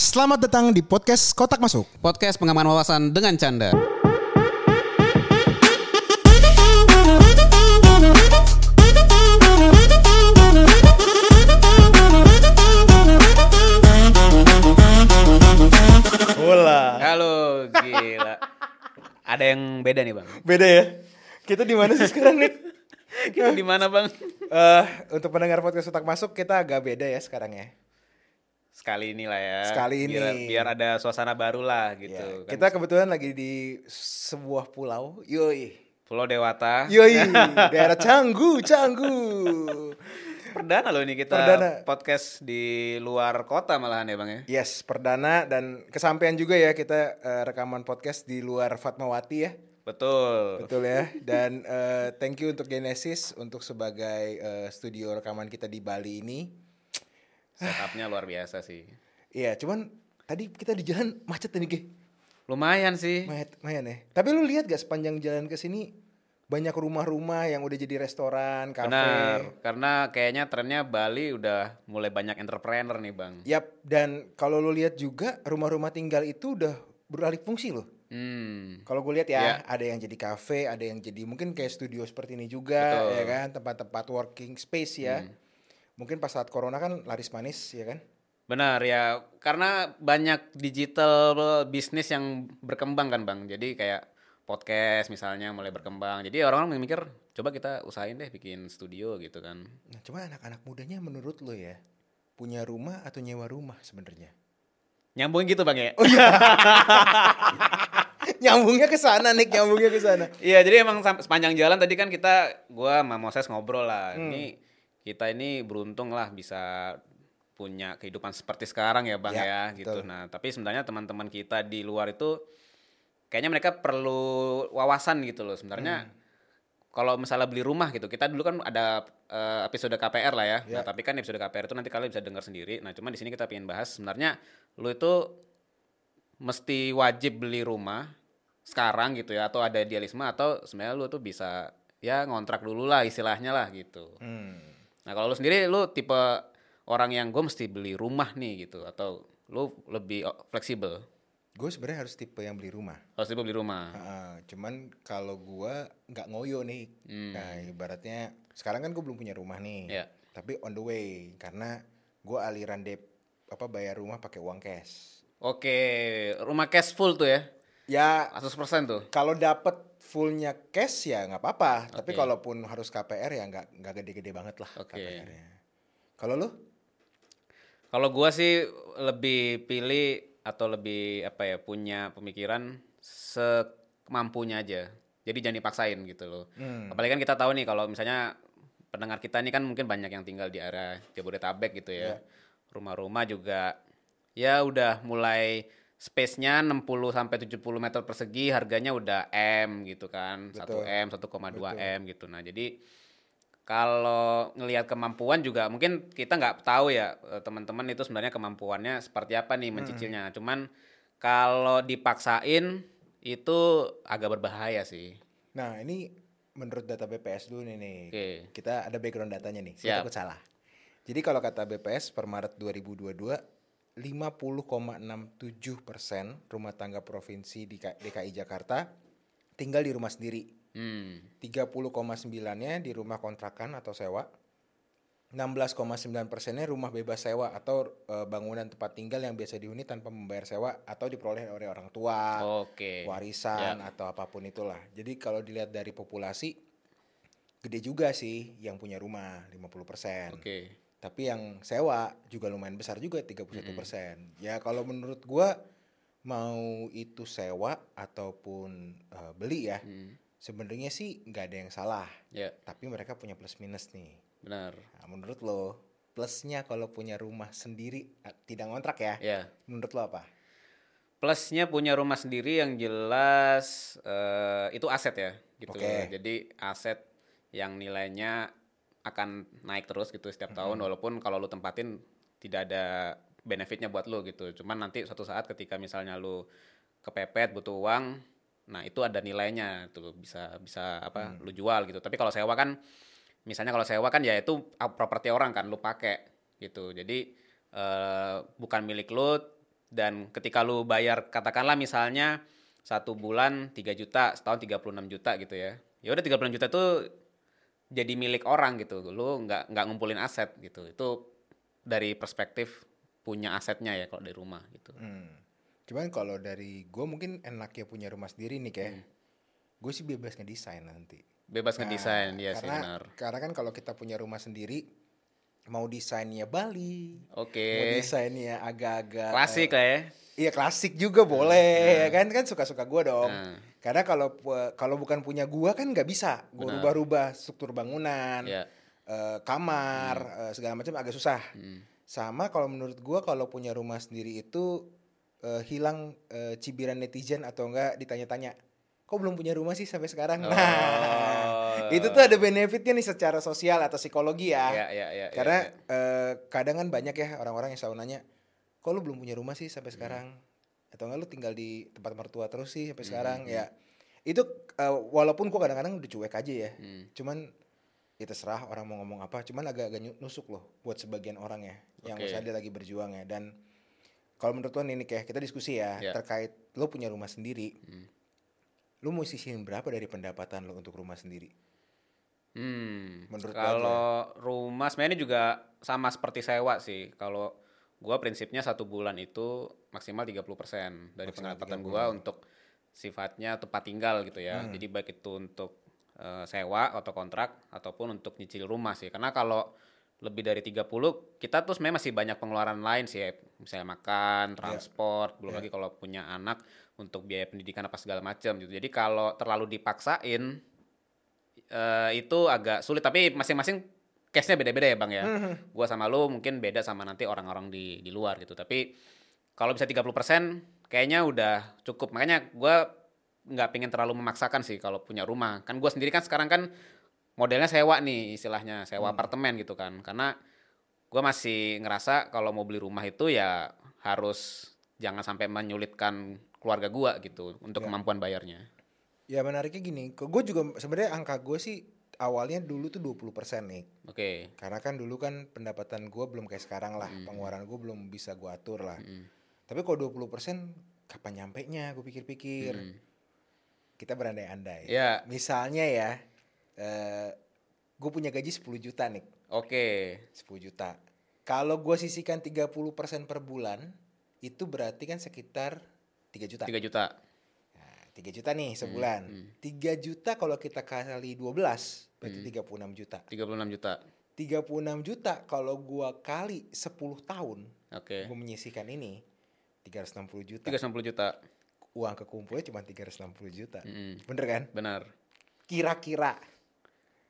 Selamat datang di podcast Kotak Masuk. Podcast pengaman wawasan dengan canda. Bola. Halo, gila. Ada yang beda nih, Bang. Beda ya. Kita di mana sih sekarang nih? Kita di mana, Bang? Eh, untuk pendengar podcast Otak Masuk kita agak beda ya sekarang ya. Sekali ini lah ya. Sekali ini. Biar, biar ada suasana baru lah gitu. Ya, Kan kita kebetulan lagi di sebuah pulau. Yoi. Pulau Dewata. Yoi, daerah Canggu, Canggu. Perdana loh ini kita Perdana. podcast di luar kota malahan ya, Bang ya. Yes, perdana dan kesampaian juga ya kita eh, rekaman podcast di luar Fatmawati ya. Betul. Betul ya. Dan eh, thank you untuk Genesis untuk sebagai eh, studio rekaman kita di Bali ini. Setupnya luar biasa sih. Iya, cuman tadi kita di jalan macet nih, Ge. Lumayan sih. Mayat, lumayan ya. Tapi lu lihat gak sepanjang jalan ke sini banyak rumah-rumah yang udah jadi restoran, kafe. Benar, karena kayaknya trennya Bali udah mulai banyak entrepreneur nih, Bang. Yap, dan kalau lu lihat juga rumah-rumah tinggal itu udah beralih fungsi loh. Hmm. Kalau gue lihat ya, Iya. ada yang jadi kafe, ada yang jadi mungkin kayak studio seperti ini juga, Betul. Hmm. ya kan, tempat-tempat working space ya. Mungkin pas saat corona kan laris manis, ya kan? Benar ya, karena banyak digital bisnis yang berkembang kan bang. Jadi kayak podcast misalnya mulai berkembang. Jadi orang-orang mikir, coba kita usahain deh bikin studio gitu kan. Nah, cuma anak-anak mudanya menurut lo ya, punya rumah atau nyewa rumah sebenarnya? Nyambung gitu bang ya? nyambungnya ke sana nih, nyambungnya ke sana. Iya, jadi emang sepanjang jalan tadi kan kita, gua sama Moses ngobrol lah. Ini kita ini beruntung lah bisa punya kehidupan seperti sekarang ya bang Ya, ya, gitu. betul. Nah, tapi sebenarnya teman-teman kita di luar itu kayaknya mereka perlu wawasan gitu loh. Sebenarnya kalau misalnya beli rumah gitu, kita dulu kan ada eh, episode KPR lah ya. Nah, Ya. tapi kan episode KPR itu nanti kalian bisa dengar sendiri. Nah, cuman di sini kita pengen bahas sebenarnya lu itu mesti wajib beli rumah sekarang gitu ya atau ada idealisme atau sebenarnya lu tuh bisa ya ngontrak dulu lah istilahnya lah gitu. Hmm. Nah, kalau lu sendiri lu tipe orang yang gue mesti beli rumah nih gitu atau lu lebih oh, fleksibel? Gue sebenarnya harus tipe yang beli rumah. Harus tipe beli rumah. Ah, cuman kalau gua nggak ngoyo nih, Hmm. nah ibaratnya sekarang kan gue belum punya rumah nih, Iya. tapi on the way karena gua aliran dep apa bayar rumah pakai uang cash. Oke, rumah cash full tuh ya. Ya 100% tuh. kalau dapet fullnya cash ya nggak apa-apa, tapi Oke. kalaupun harus KPR ya nggak nggak gede-gede banget lah Oke. KPR-nya. Kalau lu? Kalau gua sih lebih pilih atau lebih apa ya punya pemikiran semampunya aja. Jadi jangan dipaksain gitu loh. Hmm. Apalagi kan kita tahu nih kalau misalnya pendengar kita ini kan mungkin banyak yang tinggal di area Jabodetabek gitu ya. Iya. Rumah-rumah juga ya udah mulai space-nya 60 sampai 70 meter persegi, harganya udah M gitu kan. 1 Betul. M, 1,2 M gitu. Nah, jadi kalau ngelihat kemampuan juga mungkin kita nggak tahu ya eh, teman-teman itu sebenarnya kemampuannya seperti apa nih mencicilnya. Cuman kalau dipaksain itu agak berbahaya sih. Nah ini menurut data BPS dulu nih nih. Oke. Kita ada background datanya nih. Siap. Saya takut salah. Jadi kalau kata BPS per Maret 2022 50,67 persen rumah tangga provinsi di DKI Jakarta tinggal di rumah sendiri. Hmm. 30,9-nya di rumah kontrakan atau sewa. 16,9 persennya rumah bebas sewa atau eh, bangunan tempat tinggal yang biasa dihuni tanpa membayar sewa atau diperoleh oleh orang tua Oke. warisan Ya. atau apa pun itulah. Jadi kalau dilihat dari populasi gede juga sih yang punya rumah 50%. Oke. Tapi yang sewa juga lumayan besar juga 31%. Ya kalau menurut gua mau itu sewa ataupun eh, beli ya, Hmm. sebenarnya sih nggak ada yang salah. Ya, Tapi mereka punya plus minus nih. benar. Nah, menurut lo plusnya kalau punya rumah sendiri eh, tidak ngontrak ya? Ya. Menurut lo apa? Plusnya punya rumah sendiri yang jelas eh, itu aset ya, gitu. Oke. Jadi aset yang nilainya akan naik terus gitu setiap tahun walaupun kalau lu tempatin tidak ada benefitnya buat lu gitu. Cuman nanti suatu saat ketika misalnya lu kepepet butuh uang, nah itu ada nilainya tuh bisa bisa apa lu jual gitu. Tapi kalau sewa kan misalnya kalau sewa kan ya itu properti orang kan lu pakai gitu. Jadi eh, bukan milik lu dan ketika lu bayar katakanlah misalnya satu bulan 3 juta setahun 36 juta gitu ya ya udah 36 juta tuh jadi milik orang gitu lu nggak nggak ngumpulin aset gitu itu dari perspektif punya asetnya ya kalau dari rumah gitu Hmm. Cuman kalau dari gue mungkin enaknya punya rumah sendiri nih kayak. Gue sih bebas ngedesain nanti. bebas Nah, ngedesain ya sih karena, benar Karena kan kalau kita punya rumah sendiri, mau desainnya Bali, oke mau desainnya agak-agak klasik eh, lah ya Iya klasik juga boleh, ya kan kan suka-suka gue dong. Nah. Karena kalau kalau bukan punya gua kan nggak bisa, gue rubah-rubah struktur bangunan, ya eh, kamar, eh, segala macam agak susah. Hmm. Sama kalau menurut gua kalau punya rumah sendiri itu eh, hilang eh, cibiran netizen atau enggak ditanya-tanya, kok belum punya rumah sih sampai sekarang? Oh. Nah, itu tuh ada benefitnya nih secara sosial atau psikologi ya. ya ya ya Karena ya, ya. eh, kadang kan banyak ya orang-orang yang selalu nanya, kok lu belum punya rumah sih sampai sekarang? Atau enggak lu tinggal di tempat mertua terus sih sampai sekarang? Ya, itu eh, walaupun gua kadang-kadang udah cuek aja ya. Hmm. Cuman ya terserah orang mau ngomong apa. Cuman agak-agak nusuk loh buat sebagian orang ya, yang misalnya dia lagi berjuang ya. Dan kalau menurut lo nih kayak kita diskusi ya, Ya. terkait lo punya rumah sendiri, Hmm. lo mau sisihin berapa dari pendapatan lo untuk rumah sendiri? Hmm, Menurut kalau rumah sebenarnya juga sama seperti sewa sih. Kalau gua prinsipnya satu bulan itu maksimal 30% dari Maksimal pendapatan 30. gua untuk sifatnya tempat tinggal gitu ya. Hmm. Jadi baik itu untuk eh, sewa atau kontrak ataupun untuk nyicil rumah sih. Karena kalau lebih dari 30 kita tuh sebenarnya masih banyak pengeluaran lain sih ya. misalnya makan, transport, belum Ya. lagi kalau punya anak untuk biaya pendidikan apa segala macam gitu. Jadi kalau terlalu dipaksain eh, itu agak sulit tapi masing-masing case-nya beda-beda ya bang ya. Gua sama lu mungkin beda sama nanti orang-orang di di luar gitu. Tapi kalau bisa 30% kayaknya udah cukup. Makanya gua nggak pengen terlalu memaksakan sih kalau punya rumah. Kan gua sendiri kan sekarang kan modelnya sewa nih istilahnya. Sewa apartemen gitu kan. Karena gua masih ngerasa kalau mau beli rumah itu ya harus jangan sampai menyulitkan keluarga gua gitu untuk Ya. kemampuan bayarnya Ya menariknya gini, gue juga sebenarnya angka gue sih awalnya dulu tuh 20% nih. oke Karena kan dulu kan pendapatan gue belum kayak sekarang lah, pengeluaran gue belum bisa gue atur lah. Mm. Tapi kalau 20% kapan nyampe nya gue pikir-pikir. Mm. Kita berandai-andai. Ya. Misalnya ya, eh gue punya gaji 10 juta nih, oke 10 juta. Kalau gue sisihkan 30% per bulan, itu berarti kan sekitar 3 juta. 3 juta 3 juta nih sebulan. 3 juta kalau kita kali 12 berarti 36 juta. 36 juta 36 juta kalau gua kali 10 tahun oke gua menyisihkan ini 360 juta. 360 juta Uang kekumpulnya cuma 360 juta. Mm-mm. Bener kan? benar Kira-kira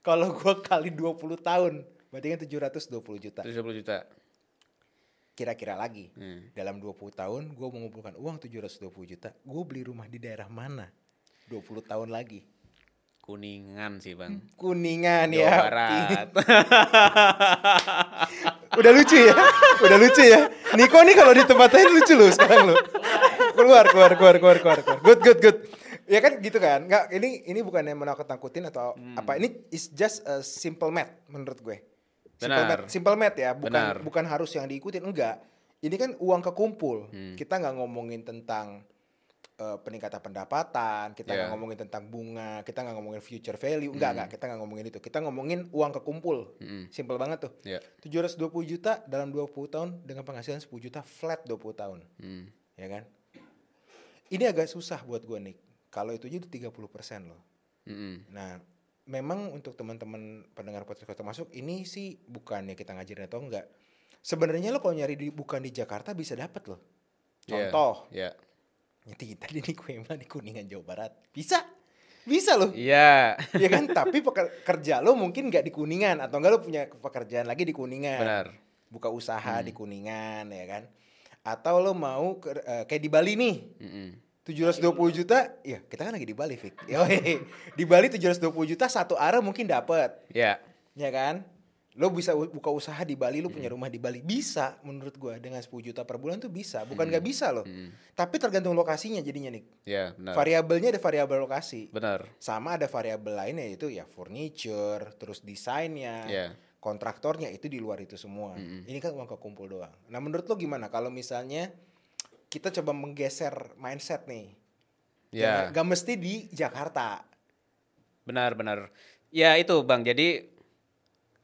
kalau gua kali 20 tahun berarti kan 720 juta. 720 juta Kira-kira lagi Hmm. dalam 20 tahun gua mengumpulkan uang 720 juta, gua beli rumah di daerah mana? 20 tahun lagi. kuningan sih bang Kuningan Jawa ya. Barat Udah lucu ya? Udah lucu ya? Niko nih kalau di tempat lain lucu loh sekarang lo. Keluar, keluar, keluar, keluar, keluar, keluar. Good, good, good. Ya kan gitu kan? Nggak, ini ini bukannya menakut-nakutin atau Hmm. apa? Ini is just a simple math menurut gue. Simple Benar. math, simple math ya, bukan Benar. bukan harus yang diikutin enggak. Ini kan uang kekumpul. Hmm. Kita nggak ngomongin tentang eh, peningkatan pendapatan, kita nggak Yeah. ngomongin tentang bunga, kita nggak ngomongin future value, enggak Hmm. enggak, kita nggak ngomongin itu. Kita ngomongin uang kekumpul. Mm-mm. Simple banget tuh. ya 720 juta dalam 20 tahun dengan penghasilan 10 juta flat 20 tahun, Hmm. ya kan? Ini agak susah buat gue Nick. Kalau itu jadi 30% loh. Mm-mm. Nah, memang untuk teman-teman pendengar podcast Kota masuk ini sih bukannya kita ngajarin atau enggak. Sebenarnya lo kalau nyari di bukan di Jakarta bisa dapat loh. Iya. Contoh, ya nyeti tadi gue emang di Kuningan Jawa Barat. Bisa. Bisa loh. iya ya kan? Tapi peker- kerja lo mungkin nggak di Kuningan atau enggak lo punya pekerjaan lagi di Kuningan. benar buka usaha di Kuningan ya kan atau lo mau ke- eh, kayak di Bali nih Mm-mm. 720 juta ya kita kan lagi di Bali Fik. Di Bali 720 juta satu arah mungkin dapat ya. Ya kan? Lo bisa buka usaha di Bali lo punya rumah di Bali. Bisa menurut gua dengan 10 juta per bulan tuh bisa. Bukan nggak bisa loh. Mm. tapi tergantung lokasinya jadinya nih ya benar. Variabelnya ada variabel lokasi. Benar. Sama ada variabel lainnya yaitu ya furniture terus desainnya ya. kontraktornya itu di luar itu semua. Mm-mm. Ini kan uang kekumpul doang. Nah menurut lo gimana? Kalau misalnya kita coba menggeser mindset nih. Ya. Gak, gak mesti di Jakarta. Benar, benar. Ya itu Bang, jadi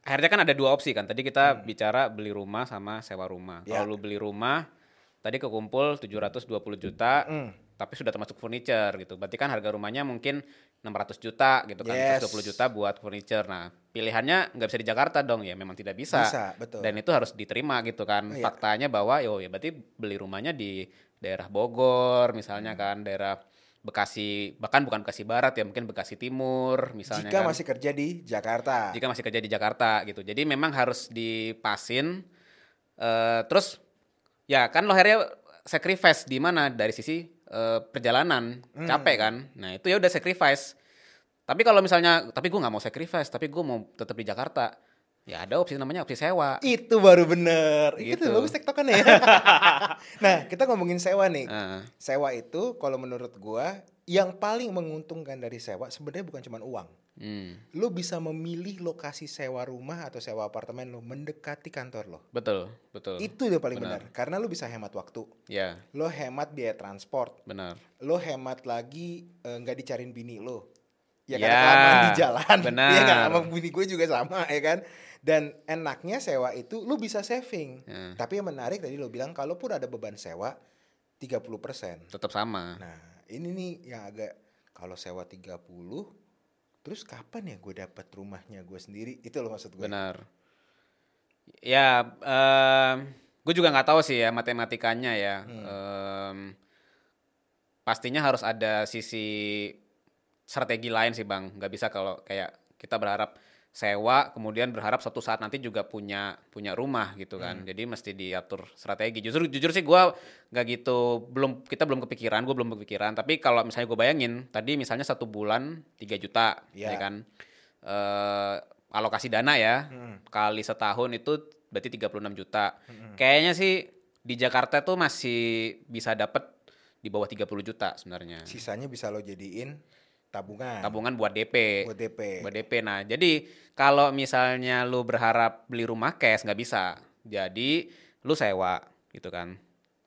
akhirnya kan ada dua opsi kan. Tadi kita bicara beli rumah sama sewa rumah. Hmm. Ya. Kalau lu beli rumah, tadi kekumpul 720 juta, Hmm. Tapi sudah termasuk furniture gitu. Berarti kan harga rumahnya mungkin 600 juta gitu kan. Yes. 120 juta buat furniture. Nah, pilihannya nggak bisa di Jakarta dong ya, memang tidak bisa. Bisa, betul. Dan itu harus diterima gitu kan. Iya. Faktanya bahwa yo ya berarti beli rumahnya di daerah Bogor misalnya Hmm. kan, daerah Bekasi, bahkan bukan Bekasi Barat ya, mungkin Bekasi Timur misalnya Jika kan masih kerja di Jakarta. jika masih kerja di Jakarta gitu. Jadi memang harus dipasin. eh terus ya kan lo akhirnya sacrifice di mana dari sisi eh, perjalanan capek kan. Nah itu ya udah sacrifice. Tapi kalau misalnya, tapi gue nggak mau sacrifice, tapi gue mau tetap di Jakarta. Ya ada opsi namanya opsi sewa. Itu baru bener. Itu Gitu. bagus tektokan ya. nah, kita ngomongin sewa nih. Nah, Sewa itu kalau menurut gua yang paling menguntungkan dari sewa sebenarnya bukan cuma uang. Hmm, Lo bisa memilih lokasi sewa rumah atau sewa apartemen lo mendekati kantor lo. betul, betul. Itu yang paling benar. Karena lo bisa hemat waktu. Ya, Lo hemat biaya transport. benar. Lo hemat lagi eh, nggak dicariin bini lo. Ya Ya, karena kelamaan di jalan. benar. Iya nggak? sama bini gue juga sama ya kan. Dan enaknya sewa itu lo bisa saving. Ya. Tapi yang menarik tadi lo bilang kalaupun ada beban sewa 30%. Tetap sama. Nah, ini nih yang agak kalau sewa 30 terus kapan ya gue dapat rumahnya gue sendiri? Itu loh maksud gue. Benar. Ya, gue juga nggak tahu sih ya matematikanya ya. Em, pastinya harus ada sisi strategi lain sih bang. Nggak bisa kalau kayak kita berharap sewa, kemudian berharap suatu saat nanti juga punya punya rumah gitu kan. Jadi mesti diatur strategi. Justru jujur sih gue nggak gitu, belum kita belum kepikiran, gue belum kepikiran. Tapi kalau misalnya gue bayangin, tadi misalnya satu bulan 3 juta, Iya. ya kan eh alokasi dana ya Hmm. kali setahun itu berarti 36 juta. Kayaknya sih di Jakarta tuh masih bisa dapat di bawah 30 juta sebenarnya. Sisanya bisa lo jadiin tabungan. Tabungan buat DP. buat DP. Buat DP. Nah, jadi kalau misalnya lu berharap beli rumah cash nggak bisa. Jadi lu sewa gitu kan.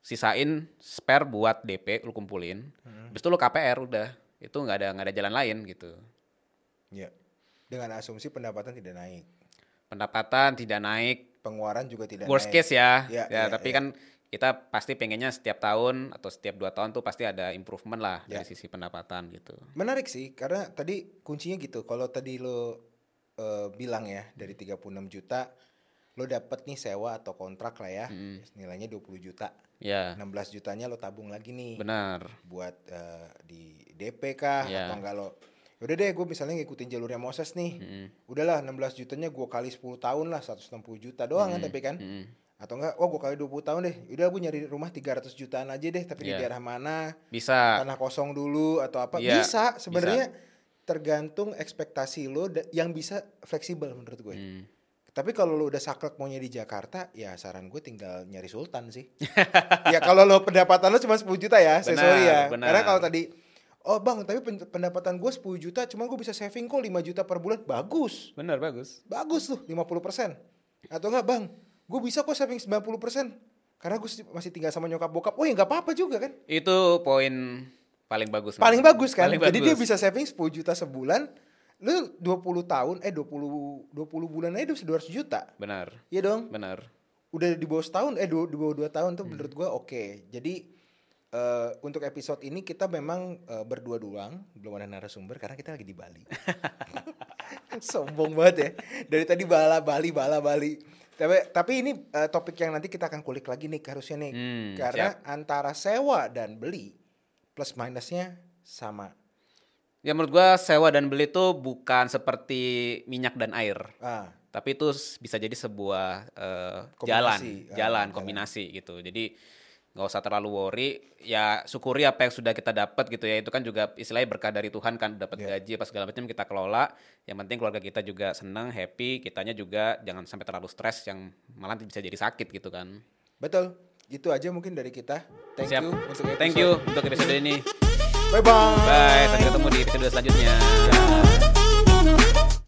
Sisain spare buat DP lu kumpulin. Habis itu lu KPR udah. Itu nggak ada nggak ada jalan lain gitu. Iya. Dengan asumsi pendapatan tidak naik. Pendapatan tidak naik, Pengeluaran juga tidak worst naik. case ya. Ya, ya, ya, tapi ya. kan kita pasti pengennya setiap tahun atau setiap dua tahun tuh pasti ada improvement lah Ya. dari sisi pendapatan gitu. Menarik sih karena tadi kuncinya gitu. Kalau tadi lo eh, bilang ya dari 36 juta lo dapet nih sewa atau kontrak lah ya. Nilainya 20 juta. Ya, 16 jutanya lo tabung lagi nih. benar. buat eh, di DP kah Iya. atau enggak lo Udah deh gue misalnya ngikutin jalurnya Moses nih. Udahlah 16 jutanya gue kali 10 tahun lah 160 juta doang kan tapi kan. Mm-mm. Atau enggak, oh gue kali 20 tahun deh. Udah gue nyari rumah 300 jutaan aja deh tapi di Iya. daerah mana? Bisa. Tanah kosong dulu atau apa? Iya, bisa sebenarnya tergantung ekspektasi lo yang bisa fleksibel menurut gue. Hmm. Tapi kalau lo udah saklek maunya di Jakarta, ya saran gue tinggal nyari sultan sih. ya kalau lo pendapatan lo cuma 10 juta ya, saya Benar, sorry ya. benar. Karena kalau tadi, oh bang, tapi pen- pendapatan gue 10 juta, cuma gue bisa saving kok 5 juta per bulan. Bagus, Benar, bagus. bagus tuh 50%. Atau enggak bang, gue bisa kok saving 90%. Karena gue masih tinggal sama nyokap bokap. Oh ya nggak apa-apa juga kan. Itu poin paling bagus. Paling Bang. bagus kan. Paling Jadi dia bagus. bisa saving 10 juta sebulan. Lu 20 tahun, eh 20 20 bulan aja udah 200 juta. Benar. Iya dong. Benar. udah di bawah setahun eh dua- di bawah dua tahun Hmm. tuh menurut gua oke jadi eh, untuk episode ini kita memang eh, berdua doang belum ada narasumber karena kita lagi di Bali sombong banget ya dari tadi bala Bali bala Bali tapi tapi ini eh, topik yang nanti kita akan kulik lagi nih harusnya nih Hmm, karena antara sewa dan beli plus minusnya sama Ya menurut gua sewa dan beli itu bukan seperti minyak dan air. ah Tapi itu bisa jadi sebuah Kombinasi. jalan, Ah, jalan, jalan. kombinasi gitu. Jadi nggak usah terlalu worry. Ya syukuri apa yang sudah kita dapat gitu ya. Itu kan juga istilahnya berkah dari Tuhan kan dapat Iya. gaji apa segala macam kita kelola. Yang penting keluarga kita juga senang, happy. Kitanya juga jangan sampai terlalu stres yang malah bisa jadi sakit gitu kan. betul itu aja mungkin dari kita thank Siap. you untuk Thank episode. you untuk episode ini. bye bye Bye, sampai ketemu di episode selanjutnya.